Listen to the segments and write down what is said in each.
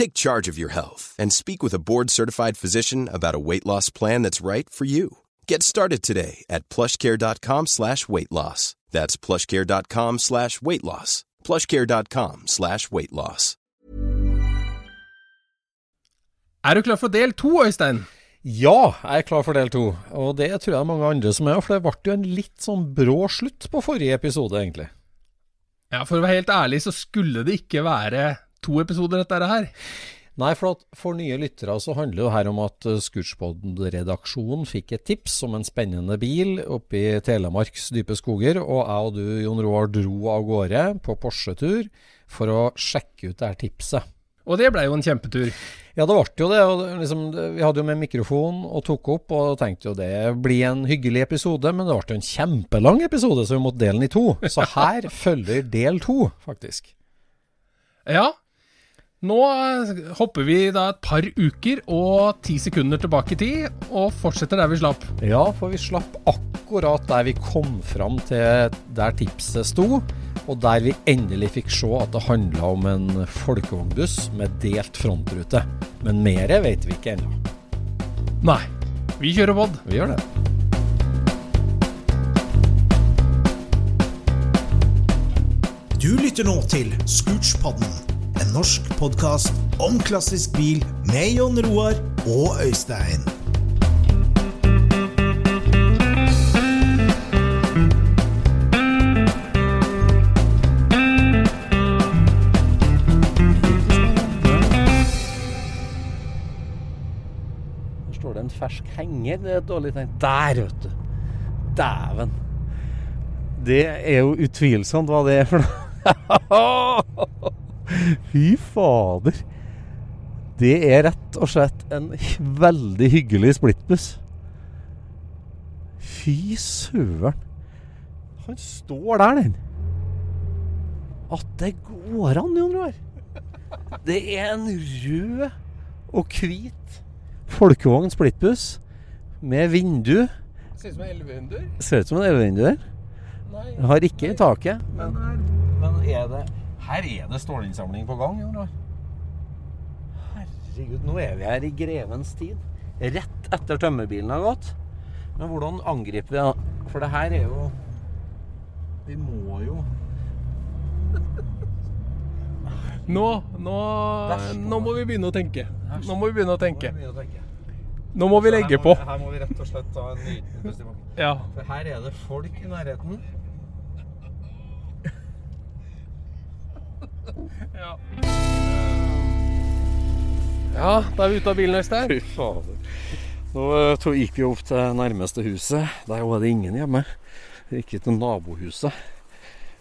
Take charge of your health and speak with a board-certified physician about a weight loss plan that's right for you. Get started today at plushcare.com slash weight loss. That's plushcare.com slash weight loss. plushcare.com slash weight loss. Er du klar for del to, Øystein? Ja, jeg er klar for del to. Og det tror jeg mange andre som er, for det ble jo en litt sånn brå slutt på forrige episode, egentlig. Ja, For å være helt ærlig så skulle det ikke være to episoder, dette her. Nei, for at for nye lyttere så handler det her om at uh, Scootspod-redaksjonen fikk et tips om en spennende bil oppe i Telemarks dype skoger, og jeg og du, Jon Roar, dro av gårde på Porsche-tur for å sjekke ut det her tipset. Og det blei jo en kjempetur. Ja, det ble jo det. og liksom, Vi hadde jo med mikrofon og tok opp, og tenkte jo det blir en hyggelig episode, men det ble jo en kjempelang episode, så vi måtte dele den i to. Så her følger del to, faktisk. Ja. Nå eh, hopper vi da et par uker og ti sekunder tilbake i tid, og fortsetter der vi slapp. Ja, for vi slapp akkurat der vi kom fram til der tipset sto, og der vi endelig fikk se at det handla om en folkevognbuss med delt frontrute. Men mer vet vi ikke ennå. Nei. Vi kjører pod. Vi gjør det. Du lytter nå til Scootspodden, en norsk podkast om klassisk bil med Jon Roar og Øystein. Der står det en fersk henger. Det er et dårlig tegn. Der, vet du. Dæven. Det er jo utvilsomt hva det er for noe. Fy fader. Det er rett og slett en veldig hyggelig splittbuss. Fy søren. Han står der, den. At det går an, Jon Roar. Det er en rød og hvit folkevogn splittbuss med vindu. Ser ut som en elvehunder. Ser ut som en elvevindu der. Har ikke i taket. Men Men er det Her er det stålinnsamling på gang, Jon Roar. Herregud, nå er vi her i grevens tid. Rett etter tømmerbilen har gått. Men hvordan angriper vi da? For det her er jo Vi må jo Nå, nå, nå må vi begynne å tenke. Nå må vi begynne å tenke. Nå må vi legge på. Her må vi rett og slett ta en liten i. Ja. For her er det folk i nærheten. Ja. ja, da er vi ute av bilen, Øystein. Fy fader. Nå eh, to gikk vi opp til nærmeste huset. Der var det ingen hjemme. Vi gikk til nabohuset.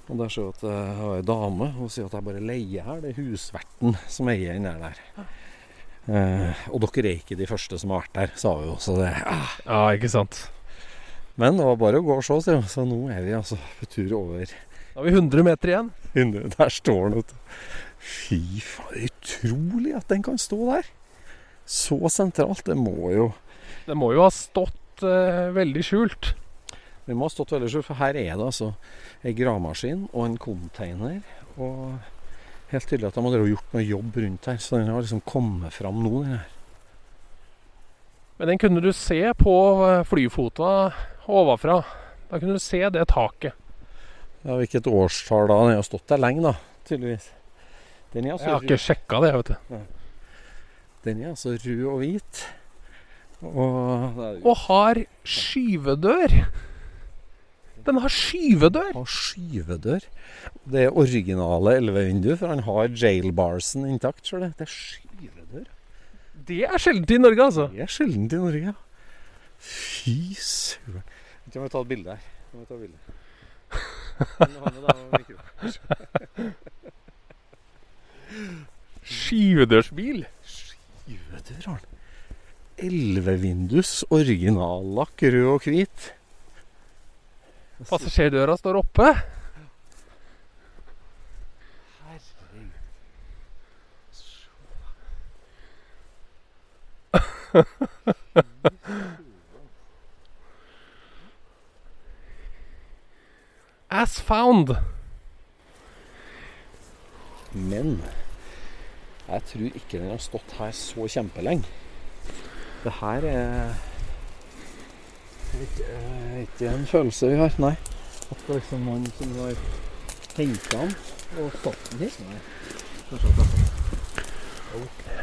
Og der ser jeg at jeg har ei dame. Hun sier at jeg bare leier her. Det er husverten som eier den der. Ja. Eh, og dere er ikke de første som har vært der, sa hun jo. Så det, ah. Ja, ikke sant. Men det var bare å gå og se, sier hun. Så nå er vi altså på tur over Da har vi 100 meter igjen. 100. Der står den, vet du. Fy faen, det er utrolig at den kan stå der. Så sentralt. Det må jo Det må jo ha stått eh, veldig skjult. Det må ha stått veldig skjult, for her er det altså ei gravemaskin og en container. Og helt tydelig at de har gjort noe jobb rundt her, så den har liksom kommet fram nå. den her. Men den kunne du se på eh, flyfota ovenfra. Da kunne du se det taket. Ja, hvilket årstall da? Den har stått der lenge, da, tydeligvis. Den er Jeg altså, har ikke sjekka det, vet du. den er altså rød og hvit. Og Og har skyvedør. Den har skyvedør! har skyvedør. Det er originale elvevindu, for han har jailbarsen intakt. Så det. Det er skyvedør. Det er sjeldent i Norge, altså. Det er sjeldent i Norge, ja. Fy søren. Jeg må ta et bilde her. Jeg må ta et bilde. Skyvedørsbil. Skyvedør har han. Elvevindus, originallakk, rød og hvit. Passasjerdøra står oppe. Herregud. As found. Men jeg tror ikke den har stått her så kjempelenge. Det her er ikke, ikke en følelse vi har, nei. At det er liksom noen som har henta den og satt den hit.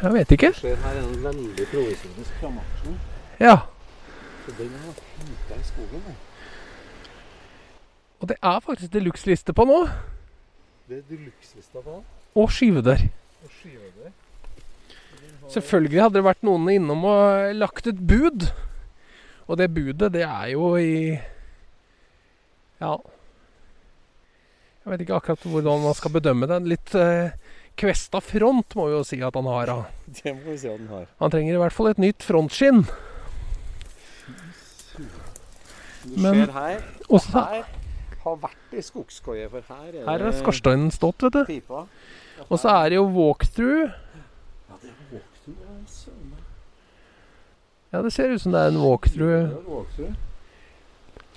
Jeg vet ikke. ser her en veldig provisorisk framaksjon. Ja. Så den har henta i skogen. Nei. Og det er faktisk deluxe-liste på nå. Det er deluxe-lista på den. Og skyvedør. Og skyvedør. Selvfølgelig hadde det vært noen innom og lagt et bud. Og det budet, det er jo i Ja. Jeg vet ikke akkurat hvordan man skal bedømme det. Litt eh, kvesta front må vi jo si at han har. da. Det må vi si at Han har. Han trenger i hvert fall et nytt frontskinn. Du Men- ser her, Og her har vært i skogskoie, for her er her har det skorsteinen stått, vet du. pipa. Og så er det jo walkthrough. Ja, det er walkthrough. ja, søren. Ja, det ser ut som det er en walkthrough. Det er walkthrough.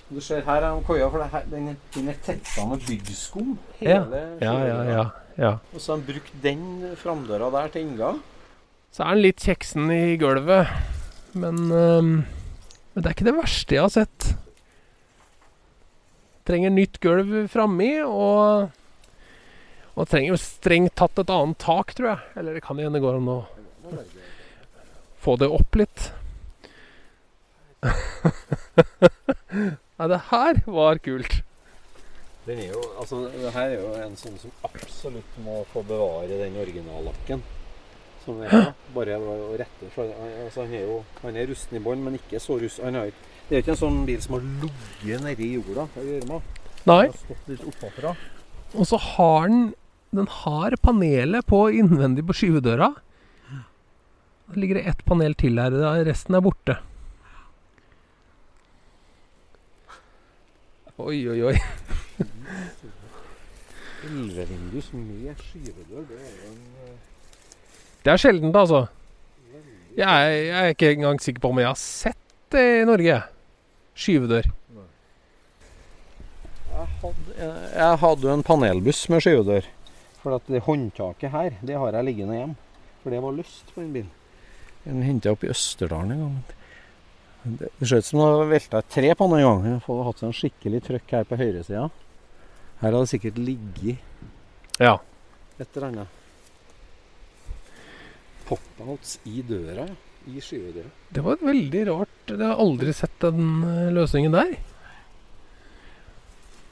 Du ser her er koia, for det her, den, den er tetta med byggskum. Hele Ja, ja, ja. ja. Og så har han brukt den framdøra der til inngang. Så er den litt kjeksen i gulvet. Men, øhm, men det er ikke det verste jeg har sett. Trenger nytt gulv framme og Og trenger jo strengt tatt et annet tak, tror jeg. Eller det kan hende det går an å få det opp litt. Nei, det her var kult. Den er jo, altså, det her er jo en sånn som absolutt må få bevare den originallakken. Som er. Bare å rette altså, Han er jo han er rusten i bånn, men ikke så rusten. Han har ikke- Det er ikke en sånn bil som har ligget nedi jorda. Hva gjør man? Nei. Og så har den Den har panelet på innvendig på skyvedøra. Da ligger det ett panel til her. Resten er borte. Oi, oi, oi. Elvevindus med skyvedør, det er jo en eh, Det er sjeldent, altså. Jeg er, jeg er ikke engang sikker på om jeg har sett det i Norge. Skyvedør. Jeg hadde, jeg hadde en panelbuss med skyvedør. For at det håndtaket her, det har jeg liggende hjemme. For det var lyst på den bilen. Den henta opp i Østerdalen en gang. Det ser ut som det har velta et tre på den en gang. Jeg hadde hatt sånn skikkelig trøkk her på høyresida. Her hadde det sikkert ligget Ja. et eller annet. Pop-outs i døra, ja. I skyvedøra. Det var veldig rart. Jeg har aldri sett den eh, løsningen der.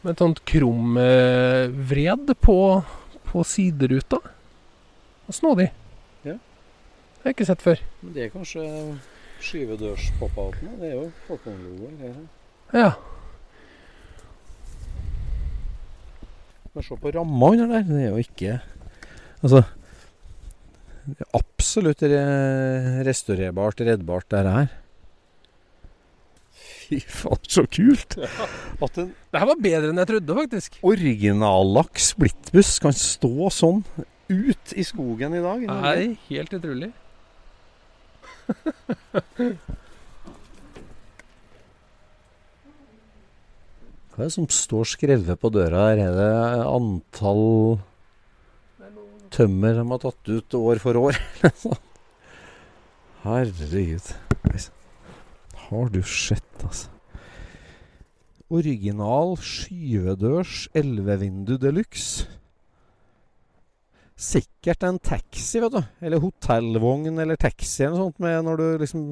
Med et sånt krumvred på, på sideruta. Snodig. Ja. Det har jeg ikke sett før. Men det er kanskje skyvedørspop-outene. Det er jo Folkong-logoer. Ja. Men se på ramma under der. Det er jo ikke Altså Absolutt re restaurerbart, reddbart, det her. Fy faen, så kult! Ja. en Det her var bedre enn jeg trodde, faktisk. Originallaks splittbuss kan stå sånn ut i skogen i dag. Nei, helt utrolig. Hva er det som står skrevet på døra her? Er det antall tømmer de har tatt ut år for år? Herregud. Har du sett, altså? Original skyvedørs 11-vindu de luxe. Sikkert en taxi, vet du. Eller hotellvogn eller taxi eller noe sånt med når du liksom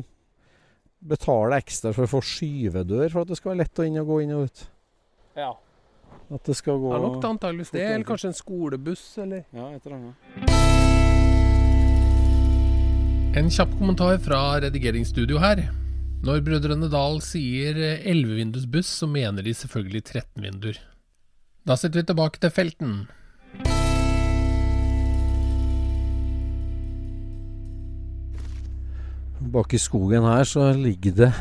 betaler ekstra for å få skyvedør for at det skal være lett å inn og gå inn og ut. Ja. At det skal gå Det er nok antakeligvis det. Eller kanskje en skolebuss, eller Ja, et eller annet. En kjapp kommentar fra redigeringsstudio her. Når Brødrene Dal sier 11-vindus buss, så mener de selvfølgelig 13 vinduer. Da sitter vi tilbake til felten. Bak i skogen her så ligger det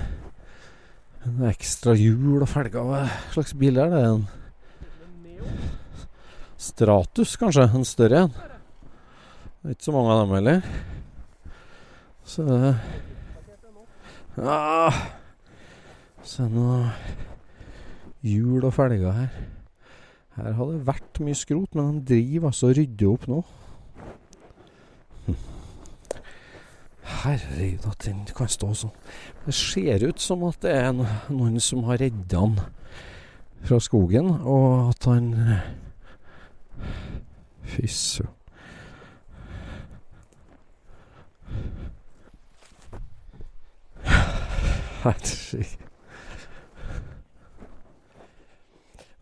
en ekstra hjul og felger. Hva slags bil er det? En Stratus, kanskje? En større en? Det er ikke så mange av dem heller. Så det ah, Se noe hjul og felger her. Her har det vært mye skrot, men de driver altså og rydder opp nå. Herregud, at den kan stå sånn. Det ser ut som at det er noen som har redda han fra skogen, og at han Fy søren.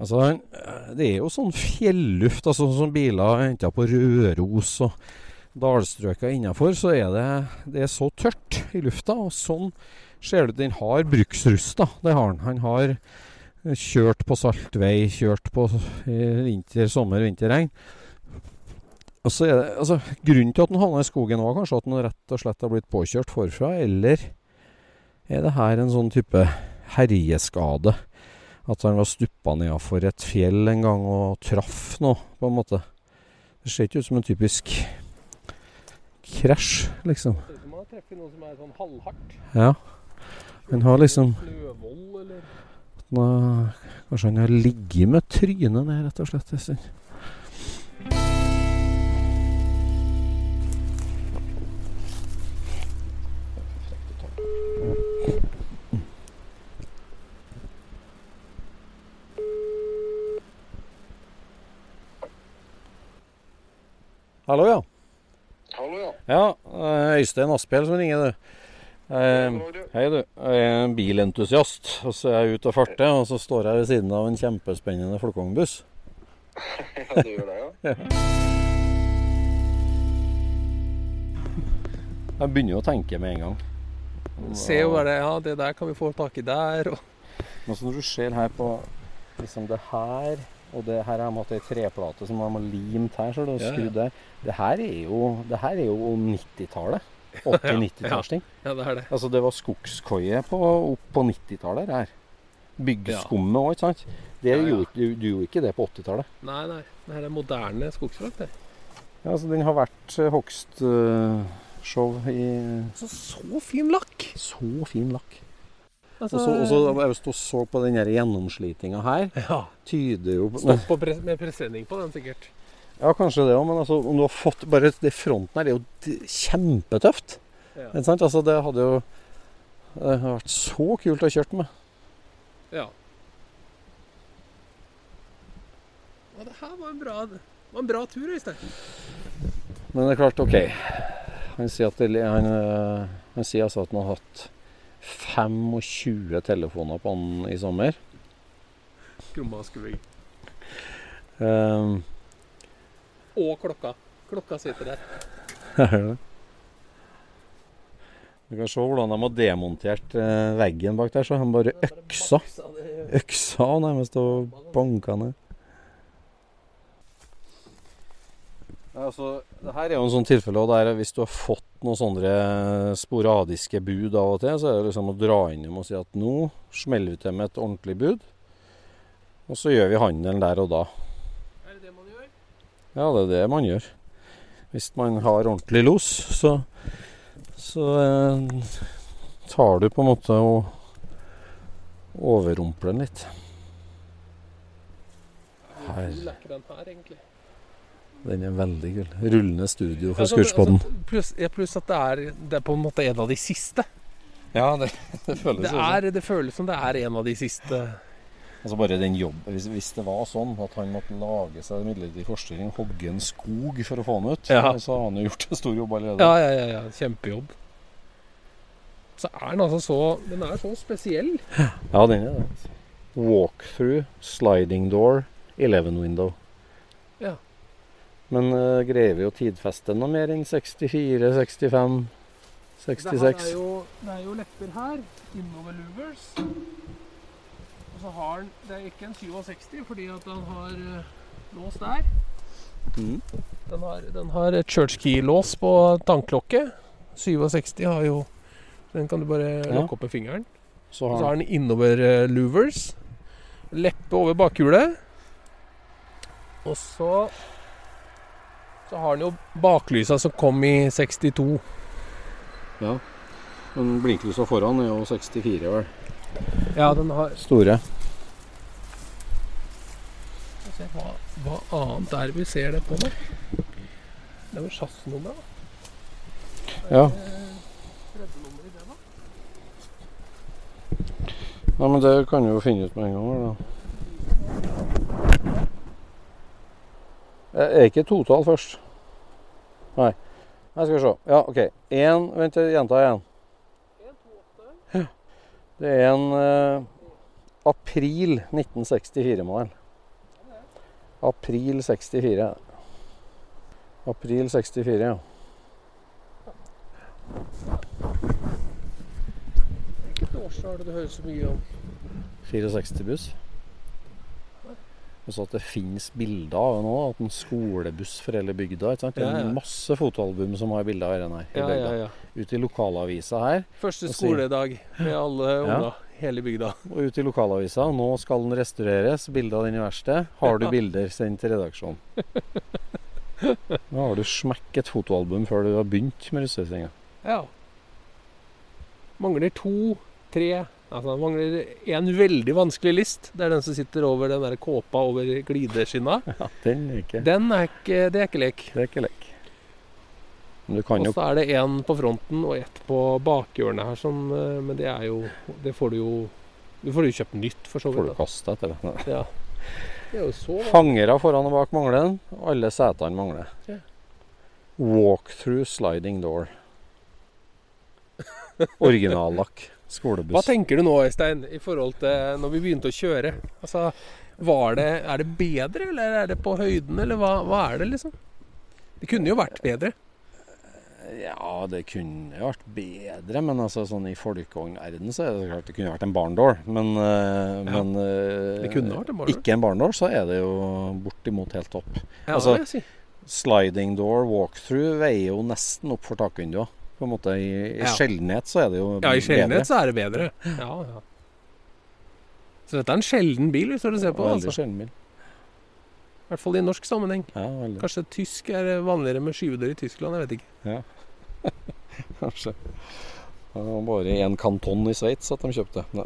Altså, det er jo sånn fjelluft, altså sånn som biler henta på Røros og dalstrøka innafor, så er det, det er så tørt i lufta. Og sånn ser det ut. Den har bruksrust, da. Det har den. Han har kjørt på saltvei, kjørt på eh, vinter, sommer, vinterregn. Og så er det, altså, Grunnen til at han havna i skogen var kanskje at han rett og slett har blitt påkjørt forfra, eller er det her en sånn type herjeskade? At han var stuppa nedafor et fjell en gang og traff noe, på en måte. Det ser ikke ut som en typisk krasj, liksom. Ser ut som man treffer noe som er sånn halvhardt. Ja. Han har liksom nå, Kanskje han har ligget med trynet ned, rett og slett. en stund. Hallo, ja. Hallo, ja. Ja, eh, Øystein Asphjell som ringer, du. Eh, hei, du. Jeg er en bilentusiast. Og så er jeg ute og farter, og så står jeg ved siden av en kjempespennende folkevognbuss. Ja, du gjør det, ja? Jeg begynner jo å tenke med en gang. Se jo bare Ja, det der kan vi få tak i der, og Men så når du ser her på liksom det her og det her har de hatt ei treplate som de har limt her, så det er skrudd der. Det her er jo, det her er jo 90-tallet. 80-90-tallsting. Ja, det er det. Altså, det var skogskoie på, opp på 90-tallet det her. Byggskummet òg, ikke sant. Det Ja, ja. Gjorde, du, du gjorde ikke det på 80-tallet. Nei, nei. Det her er moderne skogsfrakt, det. Ja, altså, den har vært hogstshow uh, i Så, så fin lakk! så fin lakk. Altså, Og så jeg just så på den gjennomslitinga her, Ja. tyder jo på Stopp med presenning på den, sikkert. Ja, kanskje det òg, men altså, om du har fått Bare det fronten her det er jo kjempetøft. Ja. Ikke sant? Altså, det hadde jo Det hadde vært så kult å ha kjørt med. ja. Og det her var en bra, var en bra tur, Øystein. Men det er klart, OK. Han sier, at det, han, øh, han sier altså at han har hatt 25 telefoner på han i sommer. Skrumma skruing. Um, Og klokka. Klokka sitter der. er det? Du kan se hvordan de har demontert eh, veggen bak der. Så han bare øksa. Øksa nærmest og banka ned. Ja, altså, det her er jo en sånn tilfelle og der hvis du har fått noen sånne sporadiske bud av og til, så er det liksom å dra innom og si at nå smeller vi til med et ordentlig bud. Og så gjør vi handelen der og da. Er det det man gjør? Ja, det er det man gjør. Hvis man har ordentlig los, så, så eh, tar du på en måte og overrumpler den litt. Her. er den her, egentlig? Den er veldig kul. Rullende studio for Altså, altså, pluss, ja, pluss at det er, det er på en måte en av de siste. Ja, det, det føles Det, er, det føles som det er en av de siste. Altså bare den jobben hvis, hvis det var sånn at han måtte lage seg midlertidig forstilling, hogge en skog for å få den ut, Ja. så har han jo gjort en stor jobb allerede. Ja, ja, ja, ja. Kjempejobb. Så er den altså så Den er så spesiell. Ja, den er det. Walkthrough, sliding door, 11 window. Ja. Men uh, greier vi å tidfeste noe mer enn 64, 65, Det 66? her er jo, det er jo lepper her. Innover louvers. Så har den Det er ikke en 67 fordi at den har eh, lås der. Mm. Den har, den har et church key-lås på tannklokke. 67 har jo Den kan du bare Ja. lukke opp med fingeren. Så har så har han den innover eh, louvers. Leppe over bakhjulet. Og så Så har den jo baklysa som kom i 62. ja. Men blinklysa foran er jo 64, vel. Ja, den har Store. Se, hva, hva annet er det vi ser det på nå? Det er vel sjassnummer, da. Ja. Eh, Breddenummer i det, da? ja, men det kan vi jo finne ut med en gang. da. Da. Er ikke totall først? Nei. Nei, skal vi se. Ja, OK. En, vent, jeg gjentar igjen. Det er en eh, april 1964-modell. April 64. April 64, ja. Hvilket årstall er det du hører så mye om? 64-buss. Og så at det finnes bilder av henne òg. En skolebuss for hele bygda. Ikke sant? Det er ja. masse fotoalbum som har bilder av denne her. i Ja, bygda. ja, ja. Ute i lokalavisa her. Første skoledag med alle Ja. unga. Hele bygda. Og ute i lokalavisa. Nå skal den restaureres. Bilde av den i verkstedet. Har du bilder, send til redaksjonen. Nå har du smekk et fotoalbum før du har begynt med russestinga. Ja. Mangler to, tre Altså han mangler en veldig vanskelig list. Det er den som sitter over den der kåpa over glideskinna. Ja, den er ikke Den er ikke Det er ikke lek. Det er ikke lek. Men du kan Og jo så er det en på fronten og ett på bakhjørnet her, som, eh, men det er jo Det får du jo Du får jo kjøpt nytt, for så får du kasta etter det. Ja. Det er jo så Fangere foran og bak mangler den, alle setene mangler. Ja. Walkthrough sliding door. Originallakk. Skolebuss. Hva tenker du nå, Øystein, i forhold til når vi begynte å kjøre? Altså, var det, Er det bedre, eller er det på høyden, eller hva, hva er det, liksom? Det kunne jo vært bedre. Ja, det kunne jo vært bedre, men altså sånn i folkevognverden så er det klart det kunne vært en barndår. Men, eh, Ja. men eh, en barndår. ikke en barndår, så er det jo bortimot helt topp. Ja, Altså, si. Sliding door walkthrough veier jo nesten opp for takvinduet. På en måte I, i Ja. sjeldenhet så er det jo bedre. Ja, i bedre. sjeldenhet så er det bedre. Ja, ja. Så dette er en sjelden bil, hvis du ser på det. Veldig Altså. sjelden bil. I hvert fall i norsk sammenheng. Ja, veldig. Kanskje tysk er vanligere med skyvedør i Tyskland, jeg vet ikke. Ja. Kanskje. Det var bare én kanton i Sveits at de kjøpte.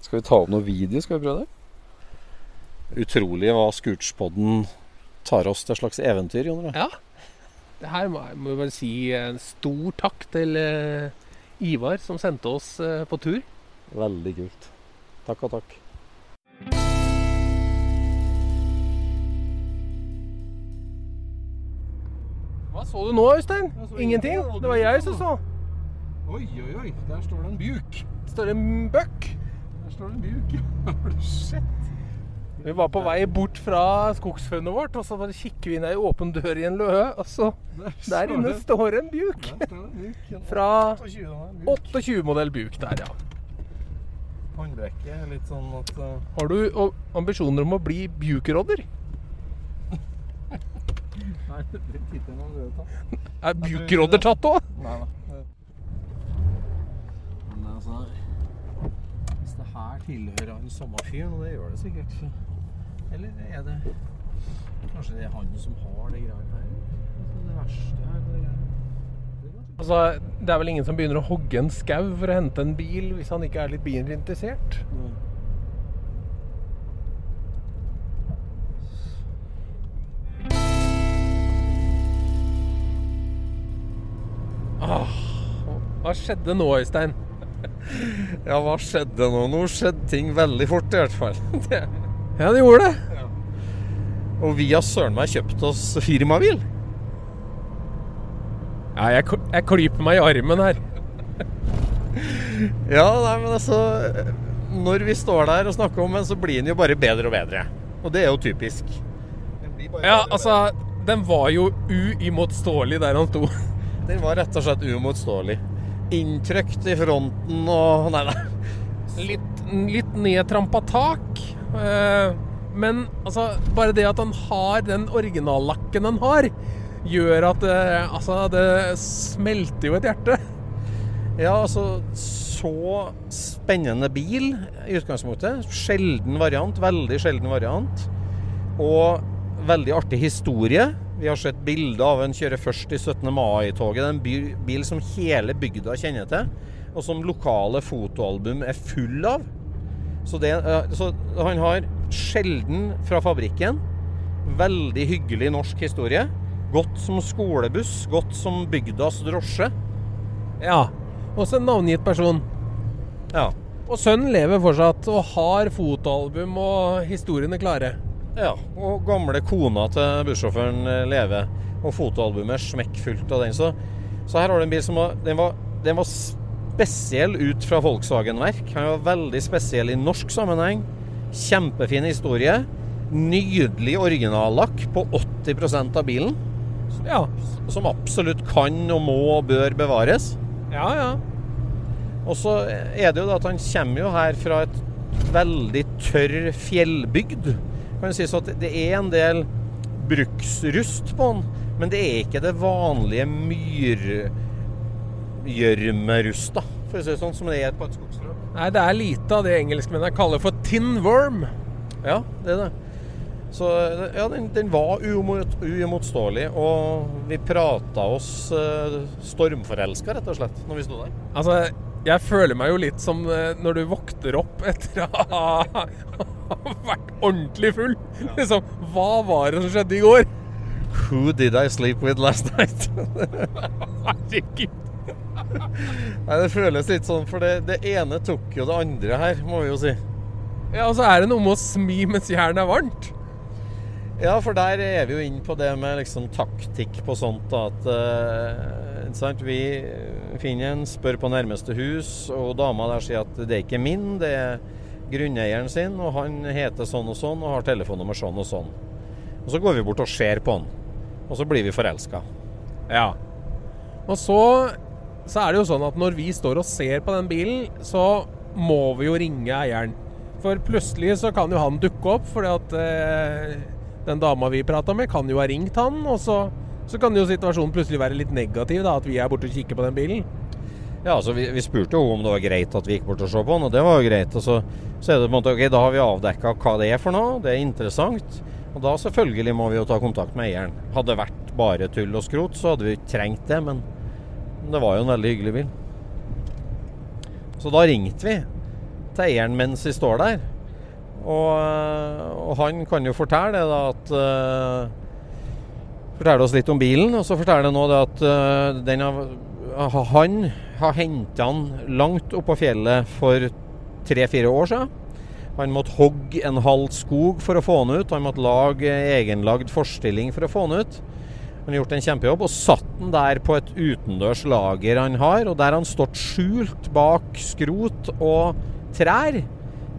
Skal vi ta opp noe video? Skal vi prøve det? Utrolig hva Scootspodden tar oss til et slags eventyr, Jon. Ja. Det her må jeg må bare si en stor takk til eh, Ivar som sendte oss eh, på tur. Veldig kult. Takk og takk. Hva så du nå, Øystein? Ingenting? Det var jeg som så. Oi, oi, oi. Der står det en buk. Står det en bøkk? Der står det en buk. Har du sett? Vi var på vei bort fra skogsfunnet vårt, og så bare kikker vi ned i åpen dør i en løe, og så Der inne står en buk. Fra 28-modell buk der, ja. Håndbrekket er litt sånn at uh, Har du ambisjoner om å bli bukerodder? Nei, det blir han røde ta. Er bukrodder tatt òg? Nei da. Men altså Hvis det her tilhører han samme fyren, og det gjør det sikkert eller er det Kanskje det er han som har det greia her? Altså, det verste her det er Altså, Det er vel ingen som begynner å hogge en skau for å hente en bil, hvis han ikke er litt bilinteressert? Mm. Ah, hva skjedde nå, Øystein? ja, hva skjedde nå? Nå skjedde ting veldig fort, i hvert fall. Ja, det gjorde det. Og vi har søren meg kjøpt oss firmabil. Ja, jeg, jeg klyper meg i armen her. Ja, nei, men altså Når vi står der og snakker om den, så blir den jo bare bedre og bedre. Og det er jo typisk. Ja, altså, den var jo uimotståelig der han sto. Den var rett og slett uimotståelig. Inntrykt i fronten og Nei, nei. Litt, litt nedtrampa tak. Eh, men altså, bare det at han har den originallakken han har, gjør at eh, altså, det smelter jo et hjerte. Ja, altså Så spennende bil i utgangspunktet. Sjelden variant. Veldig sjelden variant. Og veldig artig historie. Vi har sett bilder av en kjører først i 17. mai-toget. Det er en bil, som hele bygda kjenner til, og som lokale fotoalbum er full av. Så, det, eh, så han har sjelden fra fabrikken. Veldig hyggelig norsk historie. Godt som skolebuss. Godt som bygdas drosje. Ja. Også en navngitt person. Ja. Og sønnen lever fortsatt og har fotoalbum og historiene klare. Ja, og gamle kona til bussjåføren eh, lever. Og fotoalbumet er smekkfullt av den. Så, så her har du en bil som var den, var den var spesiell ut fra Volkswagen-verk. Han var veldig spesiell i norsk sammenheng. Kjempefin historie. Nydelig originallakk på 80% av bilen. Ja. Som absolutt kan og må og bør bevares. Ja, ja. Og så er det jo da at han kommer jo her fra et veldig tørr fjellbygd. Kan du si så at Det er en del bruksrust på den, men det er ikke det vanlige myrgjørmerust, da. For å si det sånn, som det er på et skogsstrøk. Nei, det er lite av det engelskmennene kaller for tin worm. Ja, det er det. Så ja, den, den var uimot, uimotståelig, og vi prata oss eh, stormforelska, rett og slett, når vi sto der. Altså, jeg føler meg jo litt som eh, når du våkner opp etter å ha vært ordentlig full. Liksom, hva var det som skjedde i går? Who did I sleep with last night? Herregud. Nei, Det føles litt sånn, for det, det ene tok jo det andre her, må vi jo si. Ja, og så er det noe med å smi mens jernet er varmt. Ja, for der er vi jo inne på det med liksom taktikk på sånt. da, At uh, sant? Vi finner en, spør på nærmeste hus, og dama der sier at det er ikke min, det er grunneieren sin, og han heter sånn og sånn og har telefonnummer sånn og sånn. Og så går vi bort og ser på han, og så blir vi forelska. Ja. Og så, så er det jo sånn at når vi står og ser på den bilen, så må vi jo ringe eieren. For plutselig så kan jo han dukke opp, fordi at eh, den dama vi prata med, kan jo ha ringt han. Og så, så kan jo situasjonen plutselig være litt negativ, da, at vi er borte og kikker på den bilen. Ja, altså vi, vi spurte jo om det var greit at vi gikk bort og så på den, og det var jo greit. Og så, så er det på en måte ok, da har vi avdekka hva det er for noe, det er interessant. Og da selvfølgelig må vi jo ta kontakt med eieren. Hadde det vært bare tull og skrot, så hadde vi ikke trengt det, men det var jo en veldig hyggelig bil. Så da ringte vi til eieren mens vi står der. Og, og han kan jo fortelle det da at uh, Fortelle oss litt om bilen, og så forteller han det at uh, den av, han har henta den langt oppå fjellet for tre-fire år siden. Han måtte hogge en halv skog for å få den ut. Han måtte lage egenlagd forstilling for å få den ut. Han har gjort en kjempejobb og satt den der på et utendørs lager han har, og der har han stått skjult bak skrot og trær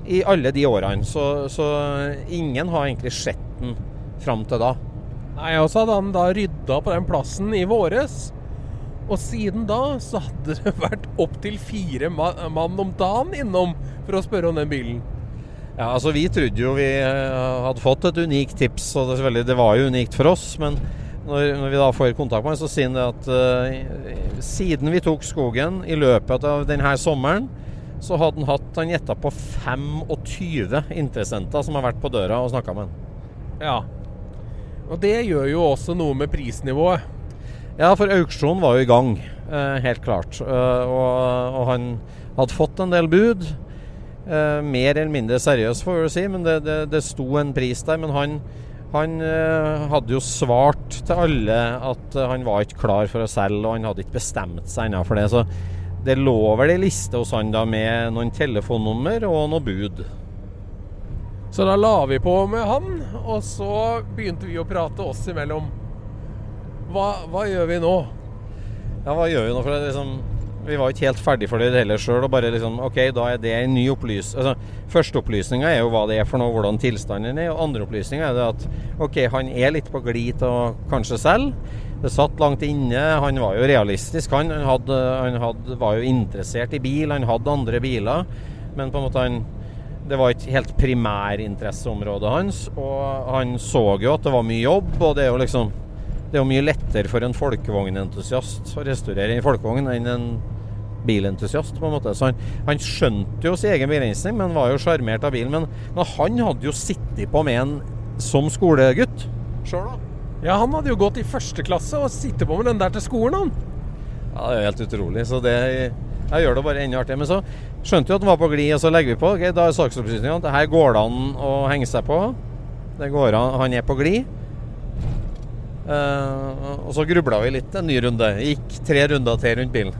i alle de årene. Så, så ingen har egentlig sett den fram til da. Nei, og så hadde han da rydda på den plassen i våres. Og siden da så hadde det vært opptil fire mann om dagen innom for å spørre om den bilen. Ja, altså Vi trodde jo vi eh, hadde fått et unikt tips, og det var jo unikt for oss. Men når, når vi da får kontakt med ham, så sier han det at uh, siden vi tok skogen i løpet av denne sommeren, så hadde han hatt Han gjetta på 25 interessenter som har vært på døra og snakka med han. Ja. Og det gjør jo også noe med prisnivået. Ja, for auksjonen var jo i gang, uh, helt klart. Uh, og, og, han hadde fått en del bud. Mer eller mindre seriøst, får vi si, men det, det, det, sto en pris der. Men han, han eh, hadde jo svart til alle at han var ikke klar for å selge, og han hadde ikke bestemt seg ennå for det. Så det lå vel ei liste hos han da med noen telefonnummer og noe bud. Så da la vi på med han, og så begynte vi å prate oss imellom. Hva, hva gjør vi nå? Ja, hva gjør vi nå? For det liksom, vi var ikke helt ferdig for det heller sjøl. Og bare liksom OK, da er det en ny opplys... Altså, Førsteopplysninga er jo hva det er for noe, hvordan tilstanden er. Og andre opplysninga er det at OK, han er litt på glid til kanskje selv. Det satt langt inne. Han var jo realistisk. Han, han, hadde, han hadde, var jo interessert i bil. Han hadde andre biler. Men på en måte han det var ikke helt primærinteresseområdet hans. Og han så jo at det var mye jobb, og det er jo liksom Det er jo mye lettere for en folkevognentusiast å restaurere en folkevogn enn en bilentusiast, på en måte. Så han, han skjønte jo sin egen begrensning, men var jo sjarmert av bilen. Men, men, han hadde jo sittet på med en som skolegutt sjøl, da. Ja, han hadde jo gått i første klasse og sittet på med den der til skolen, han. Ja, det er jo helt utrolig. Så det jeg gjør det bare enda artigere. Men så skjønte jo at den var på glid, og så legger vi på. Okay, da er saksopplysningene at her går det an å henge seg på. Det går an, Han er på glid. Uh, og så grubla vi litt en ny runde. Gikk tre runder til rundt bilen.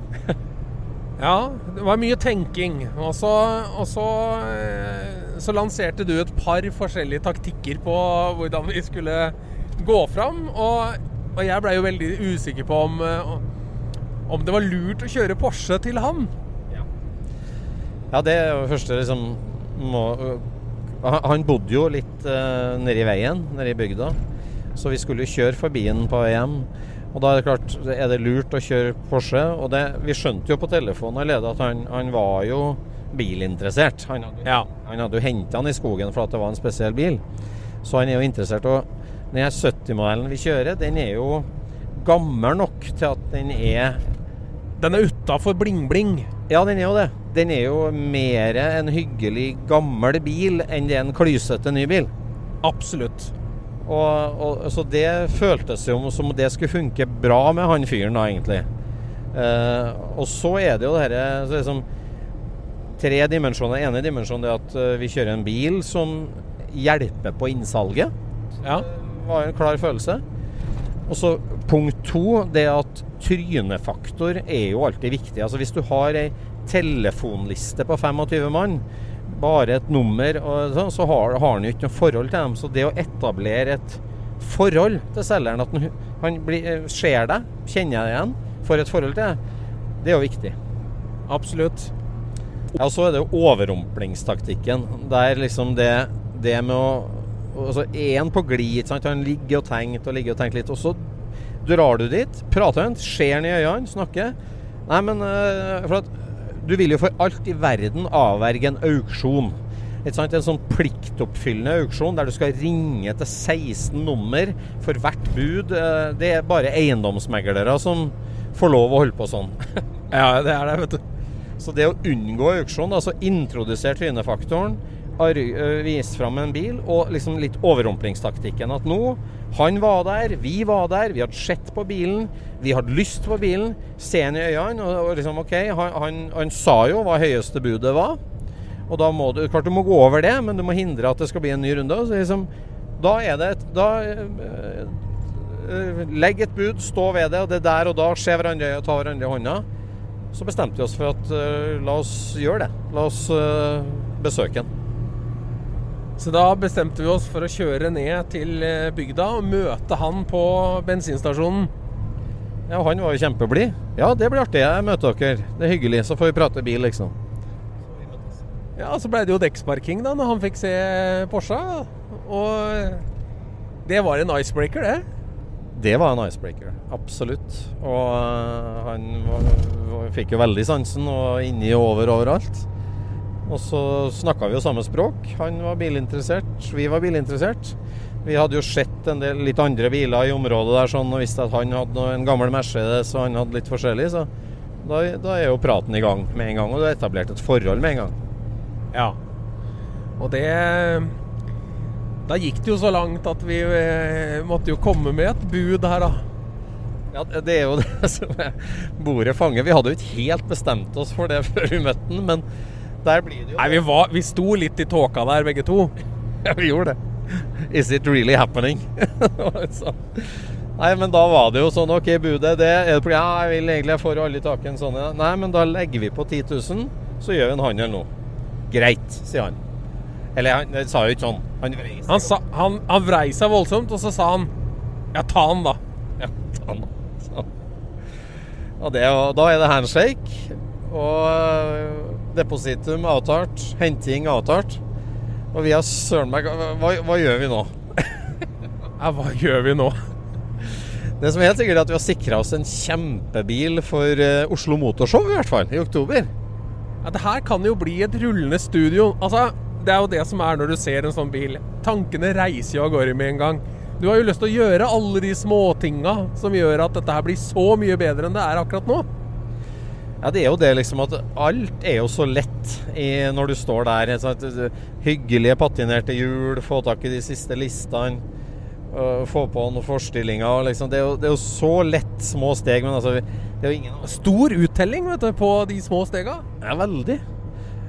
Ja, det var mye tenking. Og så, og så, uh, så lanserte du et par forskjellige taktikker på hvordan vi skulle gå fram. Og, og jeg blei jo veldig usikker på om, uh, om det var lurt å kjøre Porsche til han. Ja, ja det første liksom må, Han bodde jo litt uh, nedi veien, nedi bygda. Så vi skulle kjøre forbi han på vei hjem. Og da er det klart, er det lurt å kjøre Porsche. Og det, vi skjønte jo på telefonen allerede at han, han var jo bilinteressert. Han hadde, ja. han hadde jo henta han i skogen for at det var en spesiell bil. Så han er jo interessert. Og den 70-modellen vi kjører, den er jo gammel nok til at den er Den er utafor bling-bling? Ja, den er jo det. Den er jo mer en hyggelig gammel bil enn det er en klysete ny bil. Absolutt. Og, og, så det føltes jo som det skulle funke bra med han fyren, da, egentlig. Eh, og så er det jo det dette liksom, Tre dimensjoner. ene dimensjonen er at uh, vi kjører en bil som hjelper på innsalget. Ja. Det var en klar følelse. Og så punkt to, det at trynefaktor er jo alltid viktig. Altså Hvis du har ei telefonliste på 25 mann, bare et nummer, så, så har, har han jo ikke noe forhold til dem. Så det å etablere et forhold til selgeren, at han, han blir, ser deg, kjenner deg igjen, får et forhold til deg, det er jo viktig. Absolutt. Ja, Så er det jo overrumplingstaktikken. Der liksom det, det med å altså En på glid. Han ligger og tenker og ligger og tenker litt. Og så drar du dit, prater med ham, ser han i øynene, snakker. Nei, men for at du vil jo for alt i verden avverge en auksjon. En sånn pliktoppfyllende auksjon der du skal ringe til 16 nummer for hvert bud. Det er bare eiendomsmeglere som får lov å holde på sånn. ja, det er det, vet du. Så det å unngå auksjon, altså introdusere trynefaktoren, vise fram en bil, og liksom litt overrumplingstaktikken. At nå han var der, vi var der, vi hadde sett på bilen, vi hadde lyst på bilen. Se han i øynene. Og, liksom, OK, han, han, han, sa jo hva høyeste budet var. Og da må du Klart du må gå over det, men du må hindre at det skal bli en ny runde. Så liksom, da er det et Da øh, øh, Legg et bud, stå ved det, og det er der og da se hverandre og ta hverandre i hånda. Så bestemte vi oss for at øh, la oss gjøre det. La oss besøke den. Så da bestemte vi oss for å kjøre ned til eh, bygda og møte han på bensinstasjonen. Ja, han var jo kjempeblid. Ja, det blir artig. Jeg møter dere. Det er hyggelig. Så får vi prate bil, liksom. Ja, så ble det jo dekksparking da når han fikk se Porsche. Og det var en icebreaker, det. Det var en icebreaker, absolutt. Og uh, han var, var, fikk jo veldig sansen og inni og over overalt. Og så snakka vi jo samme språk. Han var bilinteressert, vi var bilinteressert. Vi hadde jo sett en del litt andre biler i området der sånn, og visste at han hadde en gammel Mercedes og han hadde litt forskjellig. Så da, da, er jo praten i gang med en gang, og du har etablert et forhold med en gang. Ja. Og det Da gikk det jo så langt at vi eh, måtte jo komme med et bud her, da. Ja, det er jo det som er bordet fanger. Vi hadde jo ikke helt bestemt oss for det før vi møtte den, men der blir det jo Nei, vi, var, vi sto litt i tåka der, begge to. ja, vi gjorde det. Is it really happening? Nei, men da var det jo sånn OK, budet det er det Ja, jeg vil egentlig jeg får alle i taket en sånn. ja. Nei, men da legger vi på 10 000, så gjør vi en handel nå. Greit, sier han. Eller han det sa jo ikke sånn. Han vrei seg. Han, sa, han, han vrei seg voldsomt, og så sa han Ja, ta han, da. Ja, ta han, da. han. Og det, og da er det handshake. Og depositum avtalt. Henting avtalt. Og vi har søren meg hva, hva gjør vi nå? Ja, hva gjør vi nå? Det som er helt sikkert er at vi har sikra oss en kjempebil for øh, Oslo Motorshow, i hvert fall, i oktober. Ja, det her kan jo bli et rullende studio. Altså, Det er jo det som er når du ser en sånn bil. Tankene reiser jo av gårde med en gang. Du har jo lyst til å gjøre alle de småtinga som gjør at dette her blir så mye bedre enn det er akkurat nå. Ja, det er jo det liksom at alt er jo så lett i, når du står der. Sånn at, hyggelige patinerte hjul, få tak i de siste listene, øh, få på noen forstillinger. Liksom. Det, er jo, det er jo så lett små steg, men altså, det er jo ingen Stor uttelling vet du, på de små stega. Ja, veldig.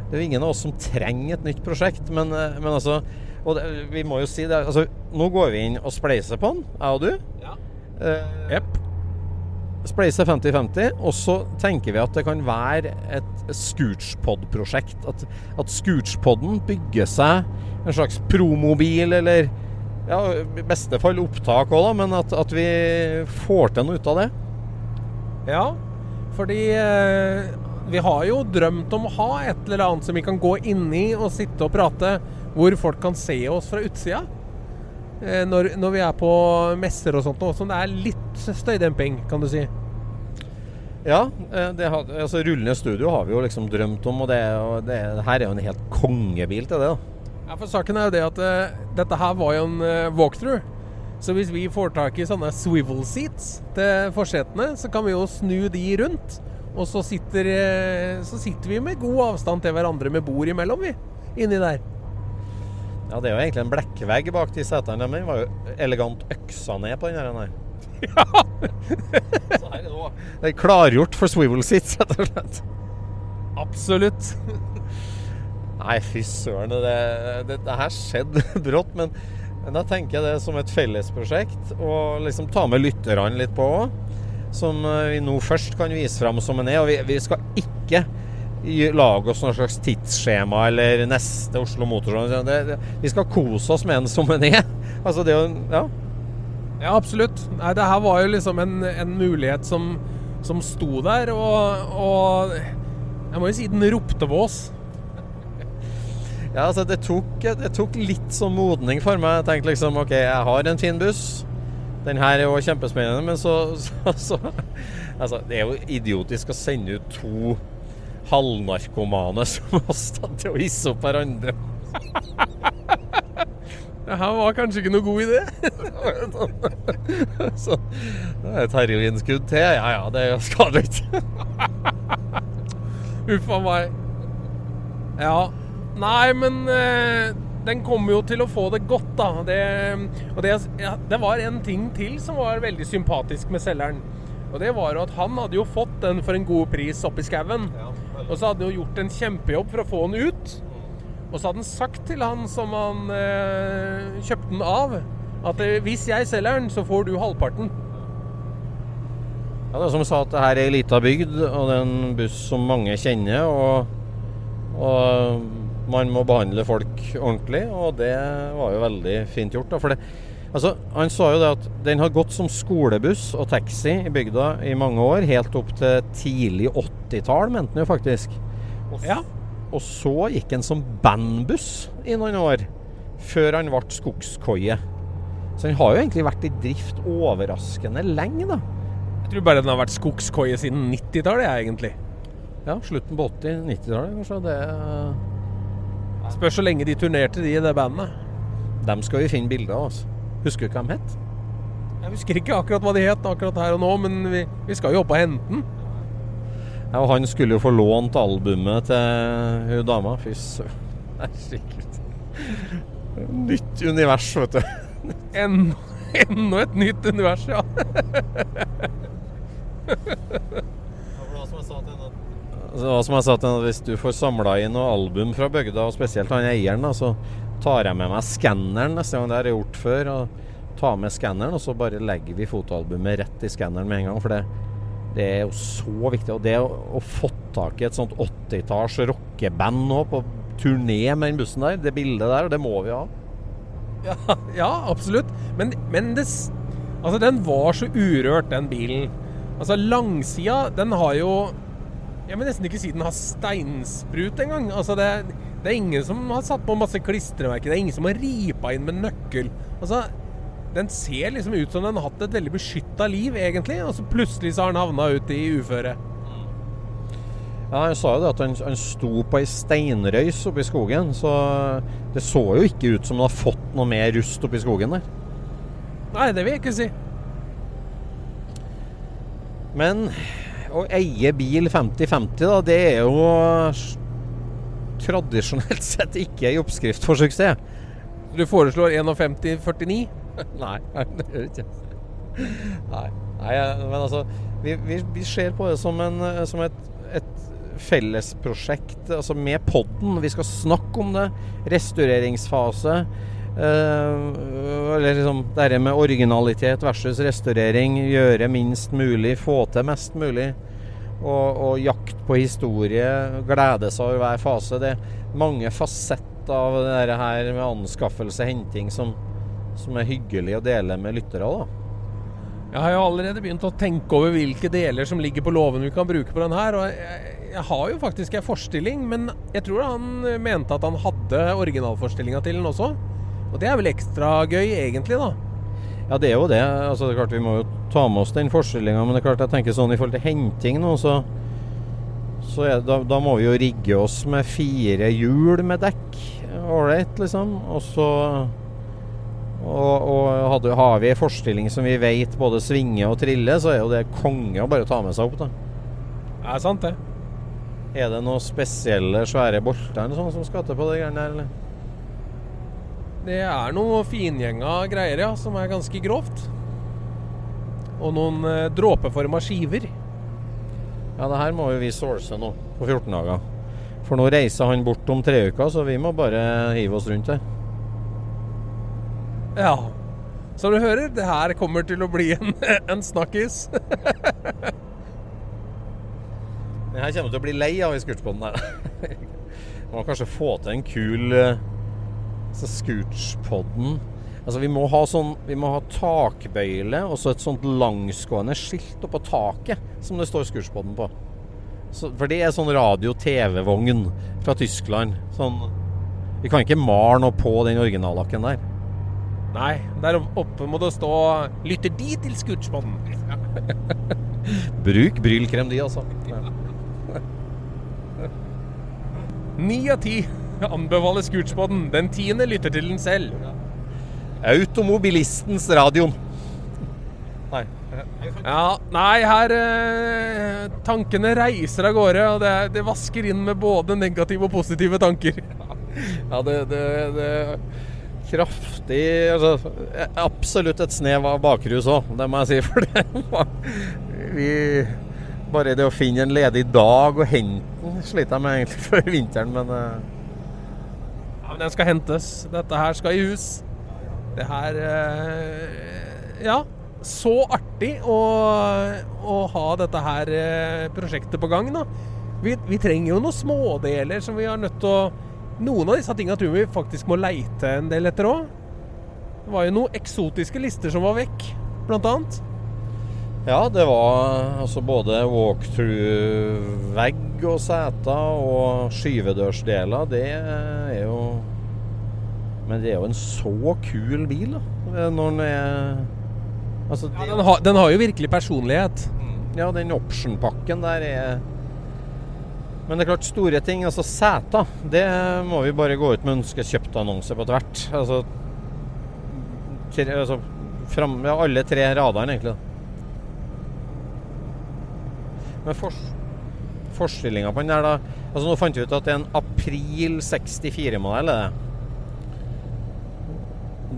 Det er jo ingen av oss som trenger et nytt prosjekt, men, øh, men altså Og det, vi må jo si det altså, Nå går vi inn og spleiser på den, jeg og du. Ja. Eh, Jepp. Spleise 50-50, og så tenker vi at det kan være et Scootspod-prosjekt. At, at Scootspoden bygger seg en slags promobil, eller ja, i beste fall opptak òg, men at, at vi får til noe ut av det. Ja, fordi eh, vi har jo drømt om å ha et eller annet som vi kan gå inn i og sitte og prate, hvor folk kan se oss fra utsida. Eh, når, når vi er på messer og sånt, som det er litt støydemping, kan du si. Ja, eh, det har, altså rullende studio har vi jo liksom drømt om, og det, og det her er jo en helt kongebil til det. da. Ja, for Saken er jo det at uh, dette her var jo en uh, walkthrough. Så hvis vi får tak i sånne swivel seats til forsetene, så kan vi jo snu de rundt. Og så sitter, uh, så sitter vi med god avstand til hverandre med bord imellom, vi. Inni der. Ja, Det er jo egentlig en blekkvegg bak de setene. Men den var jo elegant øksa ned på den her. her. Så her er det òg. det er klargjort for swivel seats, rett og slett. Absolutt. Nei, fy søren. Det, det, det her skjedde brått. Men, men da tenker jeg det som et fellesprosjekt. Og liksom ta med lytterne litt på òg. Som eh, vi nå først kan vise fram som en er. Og vi, vi skal ikke lage oss noe slags tidsskjema eller neste Oslo Motorshow. Vi skal kose oss med en som en er. Altså, det å Ja. Ja, absolutt. Nei, det her var jo liksom en, en mulighet som, som sto der, og, og jeg må jo si den ropte på oss. Ja, altså det tok, det tok litt sånn modning for meg. Jeg tenkte liksom OK, jeg har en fin buss. Den her er jo kjempespennende, men så, så, så Altså, det er jo idiotisk å sende ut to halvnarkomane som oss da, til å hisse opp hverandre. Det her var kanskje ikke noe god idé. Så det er et heroinskudd til. Ja ja, det skader ikke. Uff a meg. Ja. Nei, men eh, den kommer jo til å få det godt, da. Det, og det, ja, det var en ting til som var veldig sympatisk med selgeren. Og det var jo at han hadde jo fått den for en god pris oppi skauen. Og så hadde han jo gjort en kjempejobb for å få den ut. Og så hadde han sagt til han som han eh, kjøpte den av, at eh, hvis jeg selger den, så får du halvparten. Ja, det er som sa at det her er ei lita bygd, og det er en buss som mange kjenner. Og, og man må behandle folk ordentlig, og det var jo veldig fint gjort. Da, for det, altså, han sa jo det at den har gått som skolebuss og taxi i bygda i mange år, helt opp til tidlig 80-tall, mente han jo faktisk. Og, Ja. og så gikk han som bandbuss i noen år, før han ble skogskoie. Så han har jo egentlig vært i drift overraskende lenge, da. Jeg tror bare den har vært skogskoie siden 90-tallet, jeg, egentlig. Ja, slutten på 80-90-tallet, kanskje. Det, Spørs så lenge de turnerte, de i det bandet. dem skal vi finne bilder av. Altså. Husker du hva de het? Jeg husker ikke akkurat hva de het akkurat her og nå, men vi, vi skal jo opp og hente den. Ja, og han skulle jo få lånt albumet til hun dama. Fy søren. Herregud. Nytt univers, vet du. En, enda et nytt univers, ja. Det hva som jeg sa til henne, Hvis du får samla inn noe album fra bygda, og spesielt han eieren, da, så tar jeg med meg skanneren neste gang. Det har jeg gjort før. og Tar med skanneren, og så bare legger vi fotoalbumet rett i skanneren med en gang. For det, det er jo så viktig. Og det å, å få tak i et sånt 80-talls rockeband nå på turné med den bussen der, det bildet der, det må vi ha. Ja, ja absolutt. Men, men det, altså, den var så urørt, den bilen. Altså, langsida, den har jo Jeg vil nesten ikke si den har steinsprut engang. Altså, det, det er ingen som har satt på masse klistremerker. Det er ingen som har ripa inn med nøkkel. Altså, den ser liksom ut som den har hatt et veldig beskytta liv, egentlig. Og så plutselig så har den havna ut i uføre. Ja, Han sa jo det at han, han sto på ei steinrøys oppe i skogen, så det så jo ikke ut som han har fått noe mer rust oppi skogen der. Nei, det vil jeg ikke si. Men å eie bil 50-50, da, det er jo tradisjonelt sett ikke ei oppskrift for suksess. Du foreslår 51,49? Nei, det gjør ikke Nei. Nei, men altså Vi, vi, vi ser på det som, en, som et, et fellesprosjekt altså med podden. Vi skal snakke om det. Restaureringsfase. eh, eller liksom det her med originalitet versus restaurering. Gjøre minst mulig, få til mest mulig. Og, og jakt på historie. Glede seg over hver fase. Det er mange fasetter av det her med anskaffelse, henting, som, som er hyggelig å dele med lyttere. da. Jeg har jo allerede begynt å tenke over hvilke deler som ligger på låven vi kan bruke på den her. Og jeg, jeg har jo faktisk en forstilling, men jeg tror han mente at han hadde originalforstillinga til den også. Og det er vel ekstra gøy, egentlig, da. Ja, det er jo det. Altså, det er klart Vi må jo ta med oss den forskjellinga. men det er klart jeg tenker sånn i forhold til henting nå, så, så er, da, da må vi jo rigge oss med fire hjul med dekk. Ålreit, liksom. Og så og, og hadde, har vi en forstilling som vi vet både svinger og triller, så er jo det konge å bare ta med seg opp. da. Det er sant, det. Er det noen spesielle svære bolter sånn som skal til på de greiene der, eller? Det er noe fingjenga greier, ja, som er ganske grovt. Og noen eh, dråpeforma skiver. Ja, det her må jo vi source nå på 14 dager. For nå reiser han bort om tre uker, så vi må bare hive oss rundt her. Ja. Som du hører, det her kommer til å bli en, en snakkis. Den her kommer til å bli lei av i Scootspoden her. Må kanskje få til en kul eh, så Scootspodden Altså vi må ha sånn Vi må ha takbøyle og så et sånt langsgående skilt oppå taket som det står Scootspodden på. Så, for det er sånn radio-TV-vogn fra Tyskland. Sånn Vi kan ikke male noe på den originallakken der. Nei, der oppe må det stå 'Lytter De til Scootspodden'. Bruk brylkrem, de, altså. Ni av ti anbefaler Scootspoden. Den tiende lytter til den selv. Automobilistens radioen. Nei. Ja, nei, her eh, Tankene reiser av gårde, og det, det vasker inn med både negative og positive tanker. Ja, det, det, det Kraftig altså, Absolutt et snev av bakrus òg, det må jeg si. For det var vi, Bare det å finne en ledig dag og hente den sliter jeg med egentlig før vinteren, men eh, Ja, men den skal hentes. Dette her skal i hus. Det her eh, Ja. Så artig å, å ha dette her eh, prosjektet på gang, da. Vi, vi trenger jo noen smådeler som vi har nødt til å Noen av disse tinga tror vi faktisk må leite en del etter òg. Det var jo noen eksotiske lister som var vekk, blant annet. Ja, det var altså både walkthrough-vegg og seter og skyvedørsdeler. Det er jo Men det er jo en så kul bil, da. Når den er Altså, Ja, den, har, den har jo virkelig personlighet. ja, den option-pakken der er Men det er klart, store ting. Altså seter, det må vi bare gå ut med ønskekjøpt-annonse på tvert. Altså, tre, altså fram, ja, alle tre radene, egentlig. Men fors, forstillinga på den der, da Altså Nå fant vi ut at det er en april 64-modell. er.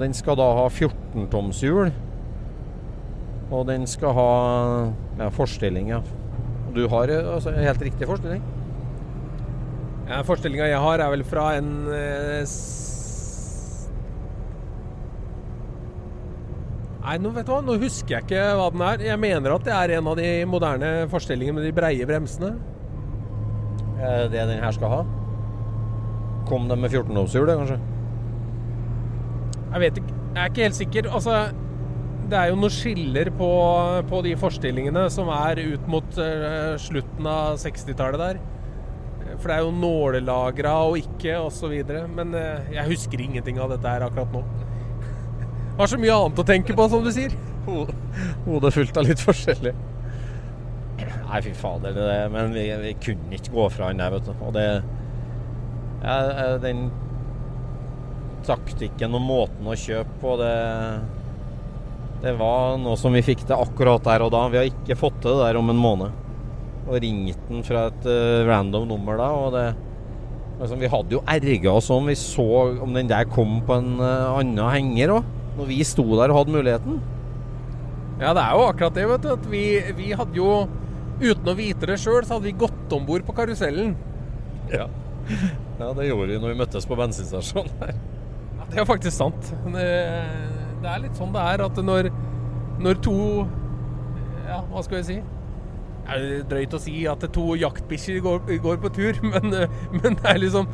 Den skal da ha 14-tomshjul. Og den skal ha ja, forstilling, ja. Du har altså, helt riktig forstilling. Ja, Forstillinga jeg har, er vel fra en eh, Nei, nå vet du hva, nå husker jeg ikke hva den er. Jeg mener at det er en av de moderne forstellingene med de breie bremsene. Er det den her skal ha? Kom den med 14-årshjul, det, kanskje? Jeg vet ikke, jeg er ikke helt sikker. Altså, det er jo noen skiller på, på de forstillingene som er ut mot uh, slutten av 60-tallet der. For det er jo nålelagra og ikke, osv. Men uh, jeg husker ingenting av dette her akkurat nå. Har så mye annet å tenke på, som du sier. Ho- Hodet fullt av litt forskjellig. Nei, fy fader. Det, men vi, vi kunne ikke gå fra den der, vet du. Og det ja, eh, Den taktikken og måten å kjøpe på, det Det var noe som vi fikk til akkurat der og da. Vi har ikke fått til det der om en måned. Og ringt den fra et uh, random nummer da, og det liksom, Vi hadde jo erga oss om vi så om den der kom på en uh, annen henger òg. Når vi sto der og hadde muligheten. Ja, det er jo akkurat det, vet du. At vi, vi hadde jo, uten å vite det sjøl, så hadde vi gått om bord på karusellen. Ja. ja, det gjorde vi når vi møttes på bensinstasjonen her. Ja, det er faktisk sant. Det, det er litt sånn det er at når, når to Ja, hva skal vi si? Det er drøyt å si at to jaktbikkjer går, går på tur, men, men det er liksom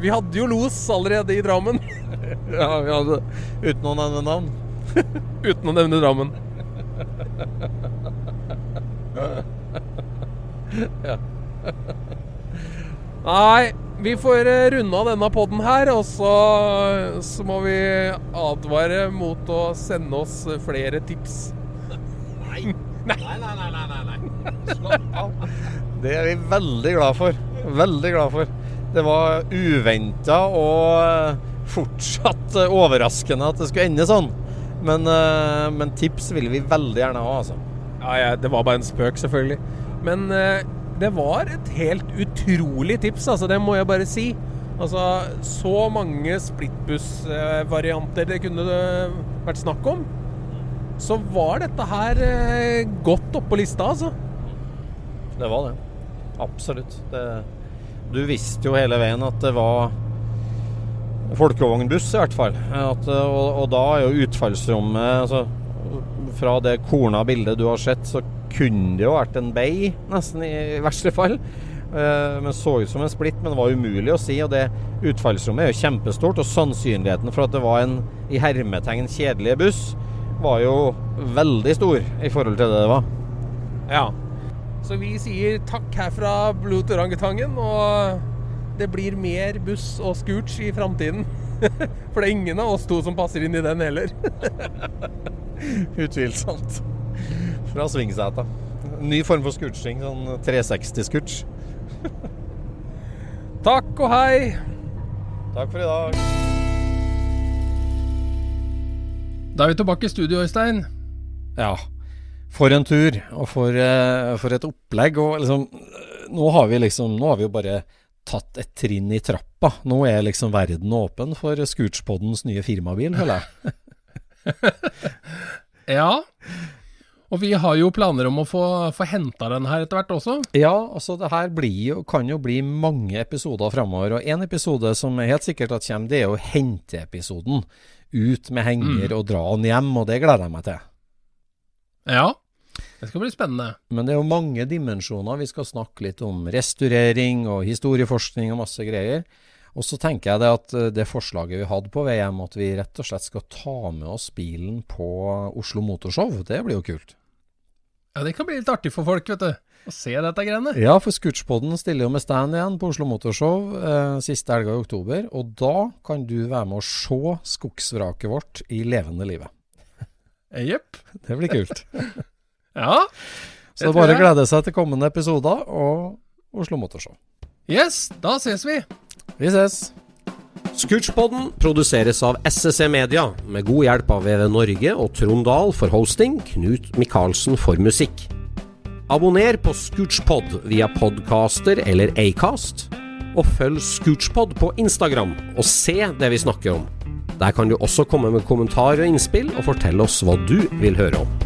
Vi hadde jo los allerede i Drammen. Ja, vi hadde, uten å nevne navn. Uten å nevne Drammen. Nei, vi får eh, runde av denne podden her, og så, så må vi advare mot å sende oss flere tips. Nei, nei, nei, nei, nei, nei. Slapp av. Det er vi veldig glad for. Veldig glad for. Det var uventa og eh, fortsatt eh, overraskende at det skulle ende sånn. Men, eh, men tips vil vi veldig gjerne ha, altså. Ja, ja, det var bare en spøk, selvfølgelig. Men eh, det var et helt utrolig tips, altså. Det må jeg bare si. Altså, så mange splittbussvarianter det kunne vært snakk om. Så var dette her eh, godt oppå lista, altså. Det var det. Absolutt. Det, du visste jo hele veien at det var folkevognbuss, i hvert fall. At, og, og da er jo utfallsrommet altså, Fra det korna bildet du har sett, så kunne det jo vært en bay, nesten i, i verste fall. Eh, men så ut som en splitt, men det var umulig å si. Og det utfallsrommet er jo kjempestort, og sannsynligheten for at det var en i hermetegn kjedelig buss, var jo veldig stor i forhold til det det var. Ja. Så vi sier takk her fra Bluet Orangutangen, og det blir mer buss og scooch i framtiden. For det er ingen av oss to som passer inn i den heller. Utvilsomt. Fra svingseta. Ny form for scooching, sånn 360-scooch. Takk og hei. Takk for i dag. Da er vi tilbake i studio, Øystein. Ja, for en tur, og for, eh, for et opplegg. Og liksom, nå har vi liksom Nå har vi jo bare tatt et trinn i trappa. Nå er liksom verden åpen for Scootspoddens nye firmabil, føler jeg. Ja. Og vi har jo planer om å få, få henta den her etter hvert også. Ja, altså det her blir jo, kan jo bli mange episoder framover. Og en episode som helt sikkert at kommer, det er jo henteepisoden. Ut med henger og dra den hjem, og det gleder jeg meg til. Ja. Det skal bli spennende. Men det er jo mange dimensjoner. Vi skal snakke litt om restaurering og historieforskning og masse greier. Og så tenker jeg det at eh, det forslaget vi hadde på VM, at vi rett og slett skal ta med oss bilen på Oslo Motorshow, det blir jo kult. Ja, Det kan bli litt artig for folk, vet du. Å se dette greiene. Ja, for Scootspoden stiller jo med stand igjen på Oslo Motorshow eh, siste helga i oktober. Og da kan du være med å se skogsvraket vårt i levende livet. Jepp. Det blir kult. Ja. Så det er bare å glede seg til kommende episoder og Oslo Motorshow. Yes, da ses vi. Vi ses. Scootchpoden produseres av SSC Media, med god hjelp av VV Norge og Trond Dahl for hosting, Knut Micaelsen for musikk. Abonner på Scootchpod via podcaster eller Acast, og følg Scootchpod på Instagram og se det vi snakker om. Der kan du også komme med kommentarer og innspill, og fortelle oss hva du vil høre om.